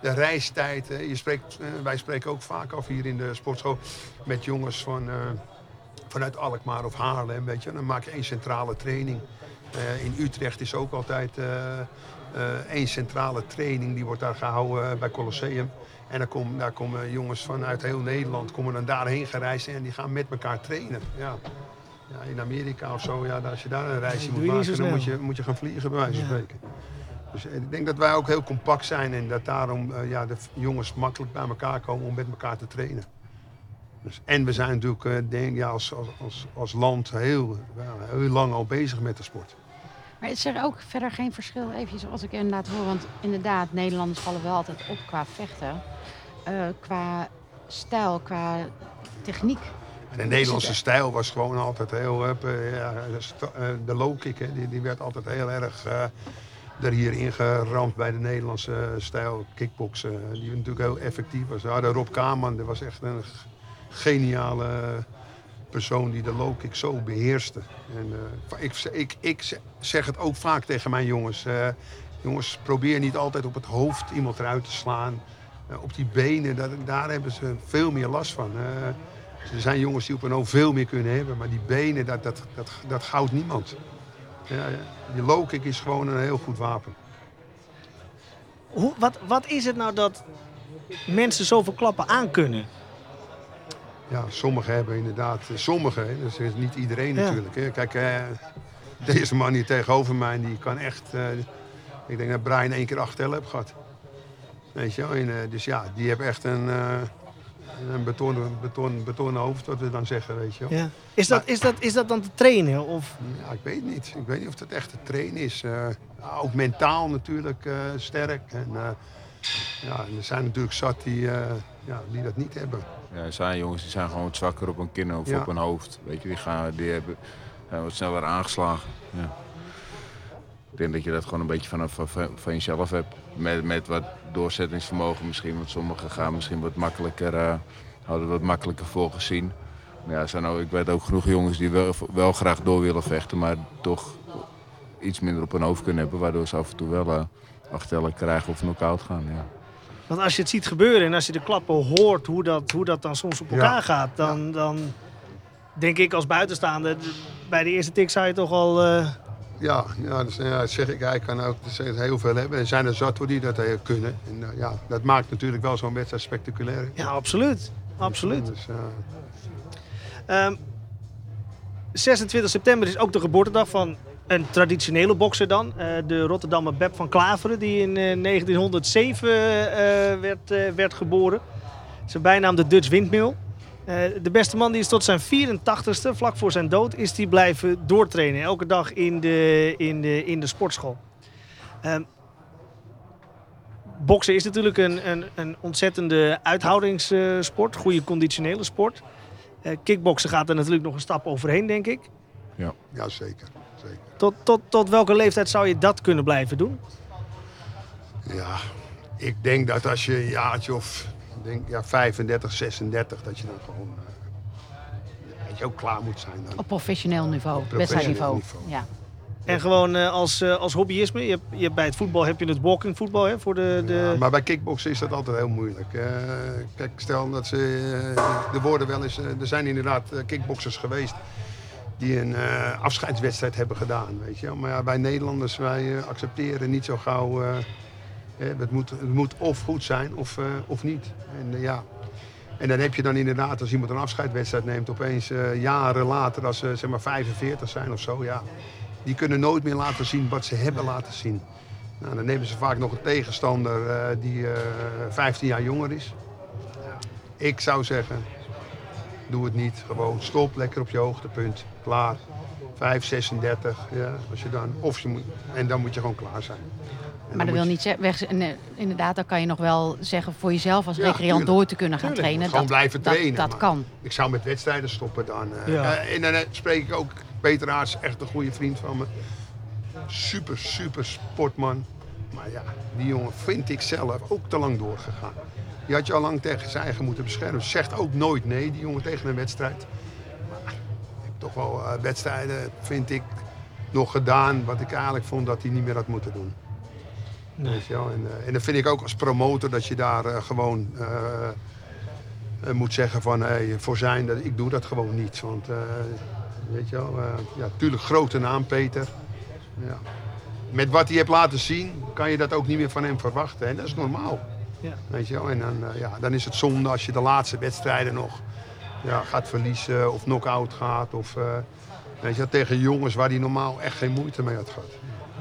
de reistijd. je spreekt, eh, wij spreken ook vaak af hier in de sportschool met jongens van, eh, vanuit Alkmaar of Haarlem. Weet je. Dan maak je één centrale training. Eh, in Utrecht is ook altijd eh, eh, één centrale training. Die wordt daar gehouden eh, bij Colosseum. En dan komen, daar komen jongens vanuit heel Nederland komen dan daarheen gereisd en die gaan met elkaar trainen. Ja. Ja, in Amerika of zo, ja, als je daar een reisje moet maken, dan moet je, moet je gaan vliegen, bij wijze van Ja. spreken. Dus eh, ik denk dat wij ook heel compact zijn en dat daarom eh, ja, de jongens makkelijk bij elkaar komen om met elkaar te trainen. Dus, en we zijn natuurlijk eh, denk, ja, als, als, als, als land heel, ja, heel lang al bezig met de sport. Maar is er ook verder geen verschil, even zoals ik inderdaad hoor, want inderdaad, Nederlanders vallen wel altijd op qua vechten. Eh, qua stijl, qua techniek. En de Nederlandse stijl was gewoon altijd heel... eh, ja, de eh, de low kick, hè, die, die werd altijd heel erg... eh, er hier ingeramd bij de Nederlandse stijl kickboksen. Die natuurlijk heel effectief was. We hadden Rob Kaman, dat was echt een geniale persoon die de low kick zo beheerste. En, ik, ik, ik zeg het ook vaak tegen mijn jongens. jongens, probeer niet altijd op het hoofd iemand eruit te slaan. Op die benen, daar, daar hebben ze veel meer last van. Eh, er zijn jongens die op een veel meer kunnen hebben. Maar die benen, dat, dat, dat, niemand. Ja. Die low kick is gewoon een heel goed wapen. Hoe, wat, wat is het nou dat mensen zoveel klappen aankunnen? Ja, sommigen hebben inderdaad, sommigen, hè, dus is niet iedereen Ja. natuurlijk. Hè. Kijk, eh, deze man hier tegenover mij, die kan echt, eh, ik denk dat Brian één keer acht tellen heeft gehad. Weet je wel, en, eh, dus ja, die hebben echt een, eh een betonnen, beton, betonnen hoofd, wat we dan zeggen, weet je wel. Ja. Is, dat, is, dat, is dat dan te trainen? Of, Ja, ik weet niet. Ik weet niet of dat echt te trainen is. Eh, ook mentaal natuurlijk eh, sterk. En, eh, ja, en er zijn natuurlijk zat die, eh, ja, die dat niet hebben. Ja, er zijn jongens die zijn gewoon wat zwakker op een kin of Ja. op een hoofd. Weet je, die, gaan, die hebben, zijn wat sneller aangeslagen. Ja. Ik denk dat je dat gewoon een beetje van, van, van jezelf hebt. Met, met wat doorzettingsvermogen misschien. Want sommigen gaan misschien wat makkelijker, eh, hadden wat makkelijker voorgezien. Maar ja, er zijn ook, ik weet ook genoeg jongens die wel, wel graag door willen vechten. Maar toch iets minder op hun hoofd kunnen hebben. Waardoor ze af en toe wel eh achtellen krijgen of knock-out gaan. Ja. want als je het ziet gebeuren en als je de klappen hoort, hoe dat, hoe dat dan soms op elkaar Ja. gaat, dan, dan denk ik als buitenstaander, bij de eerste tik zou je toch al... eh, Ja, ja, dus, ja dat zeg ik. Hij kan ook heel veel hebben. Er zijn er zat hoor, die dat kunnen. En eh, ja, dat maakt natuurlijk wel zo'n wedstrijd spectaculair. ja, absoluut. Absoluut. Dus, eh, Ehm, 26 september is ook de geboortedag van een traditionele bokser dan. eh, de Rotterdammer Beb van Klaveren, die in eh, 1907 eh, werd, werd geboren. Zijn bijnaam de Dutch Windmill. Eh, de beste man die is tot zijn 84ste, vlak voor zijn dood, is die blijven doortrainen. Elke dag in de, in de, in de sportschool. Ehm, boksen is natuurlijk een, een, een ontzettende uithoudingssport. goede conditionele sport. Eh, kickboksen gaat er natuurlijk nog een stap overheen, denk ik. ja, zeker. zeker. Tot, tot, tot welke leeftijd zou je dat kunnen blijven doen? Ja, ik denk dat als je een jaartje of denk, ja, 35, 36, dat je dan gewoon eh, dat je ook klaar moet zijn. Dan. Op professioneel niveau, wedstrijdniveau. niveau. Ja. En gewoon eh, als, eh, als hobbyisme. Je hebt, je hebt bij het voetbal heb je het walking voetbal hè, voor de... de... Ja, maar bij kickboksen is dat altijd heel moeilijk. Eh, kijk, stel dat ze. er worden wel eens. er zijn inderdaad kickboxers geweest. die een eh, afscheidswedstrijd hebben gedaan. Weet je? wel. Maar ja, wij Nederlanders, wij accepteren niet zo gauw. Het, moet, het moet of goed zijn of, eh, of niet. En, eh, ja. en dan heb je dan inderdaad, als iemand een afscheidswedstrijd neemt, opeens eh, jaren later, als ze zeg maar 45 zijn of zo, ja, die kunnen nooit meer laten zien wat ze hebben laten zien. Nou, dan nemen ze vaak nog een tegenstander die eh 15 jaar jonger is. Ik zou zeggen, doe het niet. Gewoon stop lekker op je hoogtepunt. Klaar. 5, 36. Ja, als je dan, of je moet, en dan moet je gewoon klaar zijn. Maar dan dat wil niet zeggen, weg, nee, inderdaad, dan kan je nog wel zeggen voor jezelf als Ja, recreant tuurlijk. door te kunnen gaan Tuurlijk, trainen. gewoon dat, blijven dat- trainen, Dat, kan. Ik zou met wedstrijden stoppen dan. eh. Ja. Eh, en dan spreek ik ook Peter Aarts, echt een goede vriend van me. Super, super sportman. Maar ja, die jongen vind ik zelf ook te lang doorgegaan. Die had je al lang tegen zijn eigen moeten beschermen. Zegt ook nooit nee, die jongen tegen een wedstrijd. Maar ik heb toch wel eh, wedstrijden, vind ik, nog gedaan wat ik eigenlijk vond dat hij niet meer had moeten doen. Weet je wel? En, eh, en dan vind ik ook als promotor dat je daar eh, gewoon eh, eh, moet zeggen van hey, voor zijn, dat, ik doe dat gewoon niet. Want eh, weet je wel, eh, ja, natuurlijk grote naam Peter. Ja. Met wat hij heeft laten zien, kan je dat ook niet meer van hem verwachten. En dat is normaal. Ja. Weet je wel? En dan, eh, ja, dan is het zonde als je de laatste wedstrijden nog ja, gaat verliezen of knock-out gaat. Of, eh, weet je, wel, tegen jongens waar hij normaal echt geen moeite mee had gehad.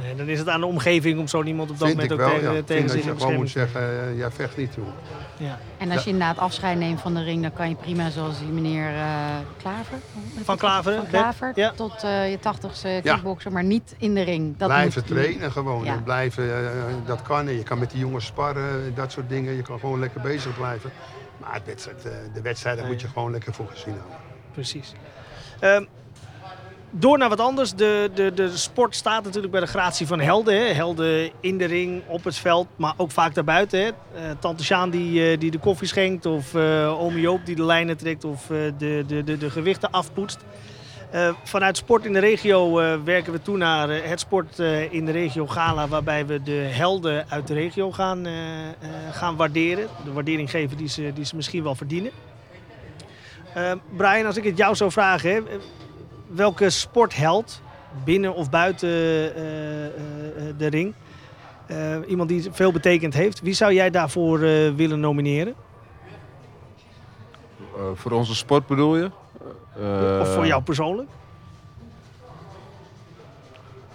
Nee, dan is het aan de omgeving om zo iemand op dat Vind moment ik ook wel, tegen, ja. Ik tegen zich je gewoon moet zeggen, eh, jij vecht niet, te nemen. Ja. En als je inderdaad afscheid neemt van de ring, dan kan je prima zoals die meneer eh, Klaver. Van Klaveren, Van Klaver, ja. tot eh, je tachtigste Ja. kickbokser, maar niet in de ring. Dat blijven moet- trainen gewoon. Ja. En blijven, dat kan. En je kan met die jongens sparren, dat soort dingen. Je kan gewoon lekker bezig blijven. Maar het wedstrijd, eh, de wedstrijd, daar moet je gewoon lekker voor gezien houden. Precies. Ehm, door naar wat anders. De, de, de sport staat natuurlijk bij de gratie van helden. Hè. Helden in de ring, op het veld, maar ook vaak daarbuiten. Hè. Uh, Tante Sjaan die, uh, die de koffie schenkt. Of uh, Joop die de lijnen trekt of de, de, de, de gewichten afpoetst. vanuit Sport in de Regio werken we toe naar het Sport in de Regio Gala. Waarbij we de helden uit de regio gaan, gaan waarderen. De waardering geven die ze, die ze misschien wel verdienen. Brian, als ik het jou zou vragen... Hè, welke sportheld, binnen of buiten uh, uh, de ring, uh, iemand die veel betekend heeft, wie zou jij daarvoor willen nomineren? voor onze sport bedoel je? of voor jou persoonlijk?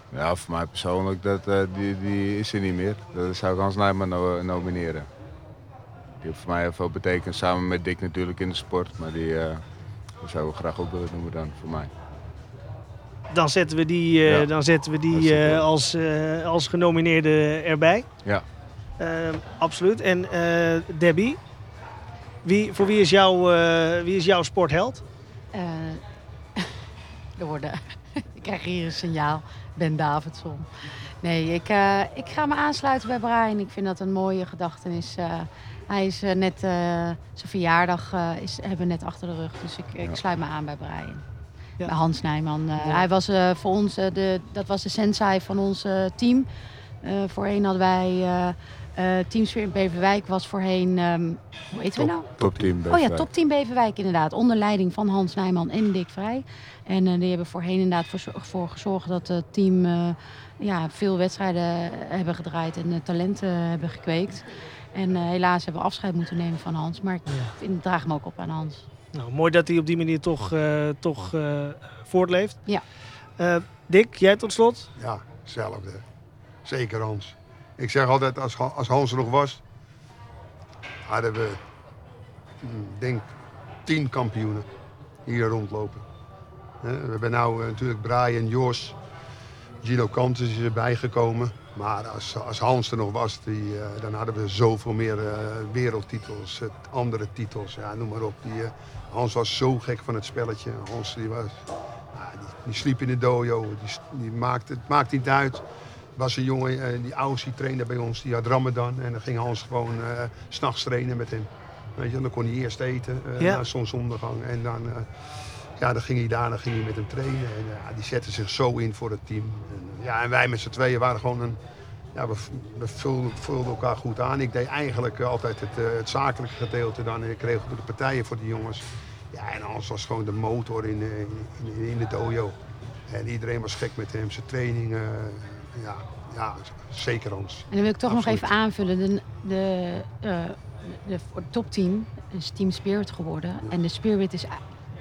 Ja, voor mij persoonlijk, dat, die, die is er niet meer. Dat zou ik Hans Nijman no nomineren. Die heeft voor mij heel veel betekend, samen met Dick natuurlijk in de sport. Maar die, die zou ik graag ook willen noemen dan, voor mij dan zetten we die, uh, dan zetten we die uh, als, uh, als genomineerde erbij. Ja. absoluut. En Debbie, wie, voor wie is, jouw, wie is jouw sportheld? <laughs> er worden, <laughs> ik krijg hier een signaal. Ben Davidson. Nee, ik, ik ga me aansluiten bij Brian. Ik vind dat een mooie gedachtenis. hij is net, zijn verjaardag is, hebben we net achter de rug. Dus ik, ik sluit me aan bij Brian. Ja. Hans Nijman. Uh, Hij was uh, voor ons, uh, de, dat was de sensei van ons team. voorheen hadden wij Teamsfeer in Beverwijk was voorheen, um, hoe heet we nou? Topteam Beverwijk. Oh ja, Topteam Beverwijk inderdaad. Onder leiding van Hans Nijman en Dick Vrij. En die hebben voorheen inderdaad voor, voor gezorgd dat het team ja, veel wedstrijden hebben gedraaid en talenten hebben gekweekt. En helaas hebben we afscheid moeten nemen van Hans. Maar ik vind, draag hem ook op aan Hans. Nou, mooi dat hij op die manier toch, uh, toch uh, voortleeft. Ja. Uh, Dick, jij tot slot? Ja, hetzelfde. Zeker Hans. Ik zeg altijd, als, als Hans er nog was, hadden we, hmm, denk tien kampioenen hier rondlopen. We hebben nu natuurlijk Brian, Jos, Gino Cantus is erbij gekomen. Maar als, als Hans er nog was, die, uh, dan hadden we zoveel meer uh, wereldtitels, uh, andere titels, ja, noem maar op. Die, Hans was zo gek van het spelletje. Hans die was, die, die, sliep in de dojo, die, die maakte, het maakte niet uit. was een jongen, die Aussie trainde bij ons, die had Ramadan. En dan ging Hans gewoon s s'nachts trainen met hem. Weet je, dan kon hij eerst eten, ja. na zonsondergang. En dan, ja, dan ging hij daar, dan ging hij met hem trainen. En ja, die zette zich zo in voor het team. En, ja, en wij met z'n tweeën waren gewoon een... Ja, we, we vulden, vulden, elkaar goed aan. Ik deed eigenlijk altijd het, uh, het zakelijke gedeelte dan. Ik kreeg de partijen voor die jongens. Ja, en Hans was gewoon de motor in, in, in de dojo. En iedereen was gek met hem. Zijn trainingen, ja, ja zeker Hans. En dan wil ik toch nog even aanvullen. De, de, uh, de, de topteam is Team Spirit geworden. Ja. En de Spirit is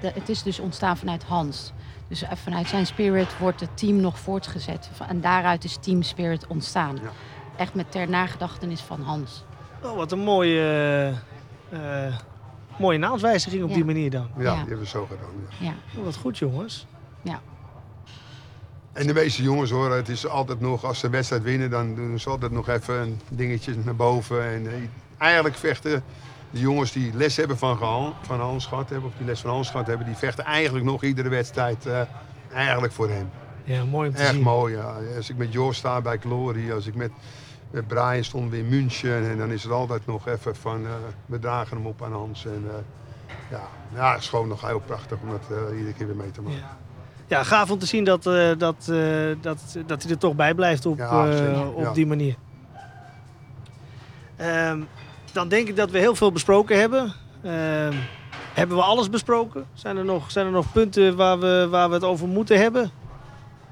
het is dus ontstaan vanuit Hans. Dus eh, vanuit zijn spirit wordt het team nog voortgezet. En daaruit is Team Spirit ontstaan. Ja. Echt met ter nagedachtenis van Hans. Oh, wat een mooie, uh, mooie naamswijziging op ja. die manier dan. Ja, die hebben we zo gedaan. Ja. Oh, wat goed jongens. Ja. En de meeste jongens hoor, het is altijd nog, als ze wedstrijd winnen, dan doen ze altijd nog even een dingetje naar boven. En uh, eigenlijk vechten de jongens die les hebben van, van Hans gehad hebben, of die les van Hans gehad hebben, die vechten eigenlijk nog iedere wedstrijd uh, eigenlijk voor hem. Ja, mooi om te Echt zien. mooi, ja. Als ik met Jos sta bij Glory, als ik met, met Brian stond in München, en dan is het altijd nog even van, uh, we dragen hem op aan Hans. En, uh, ja, ja, het is gewoon nog heel prachtig om dat iedere keer weer mee te maken. Ja. Ja, gaaf om te zien dat, dat, dat, dat hij er toch bij blijft op, ja, op die manier. Um, dan denk ik dat we heel veel besproken hebben. Uh, hebben we alles besproken? Zijn er nog, zijn er nog punten waar we, waar we het over moeten hebben?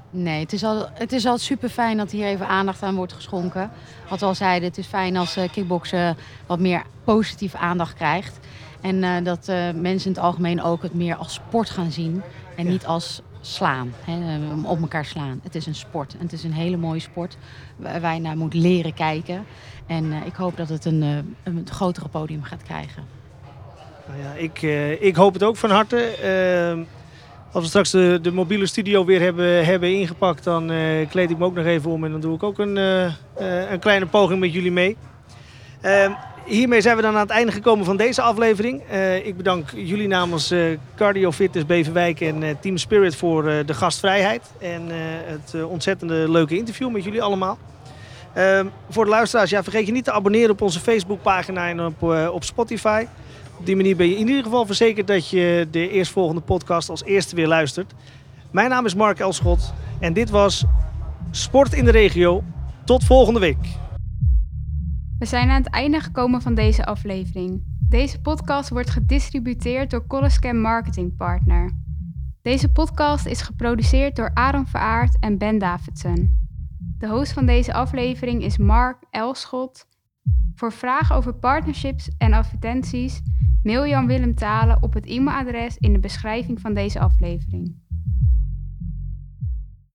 Nee, het is, al, het is al super fijn dat hier even aandacht aan wordt geschonken. Wat we al zeiden, het is fijn als uh, kickboksen wat meer positieve aandacht krijgt. En uh, dat uh, mensen in het algemeen ook het meer als sport gaan zien. En ja. niet als slaan, hè, op elkaar slaan. Het is een sport en het is een hele mooie sport waar wij naar moeten leren kijken. En uh, ik hoop dat het een, uh, een grotere podium gaat krijgen. Nou ja, ik, uh, ik hoop het ook van harte. Ehm, als we straks de, de, mobiele studio weer hebben, hebben ingepakt, dan kleed ik me ook nog even om en dan doe ik ook een, een kleine poging met jullie mee. Hiermee zijn we dan aan het einde gekomen van deze aflevering. Eh, ik bedank jullie namens eh, Cardio Fitness Beverwijk en eh, Team Spirit voor de gastvrijheid. En het ontzettende leuke interview met jullie allemaal. Ehm, voor de luisteraars, ja, vergeet je niet te abonneren op onze Facebookpagina en op, op Spotify. Op die manier ben je in ieder geval verzekerd dat je de eerstvolgende podcast als eerste weer luistert. Mijn naam is Mark Elschot en dit was Sport in de Regio. Tot volgende week. We zijn aan het einde gekomen van deze aflevering. Deze podcast wordt gedistributeerd door Collescam Marketing Partner. Deze podcast is geproduceerd door Aaron Veraard en Ben Davidson. De host van deze aflevering is Mark Elschot. Voor vragen over partnerships en advertenties mail Jan Willem Talen op het e-mailadres in de beschrijving van deze aflevering.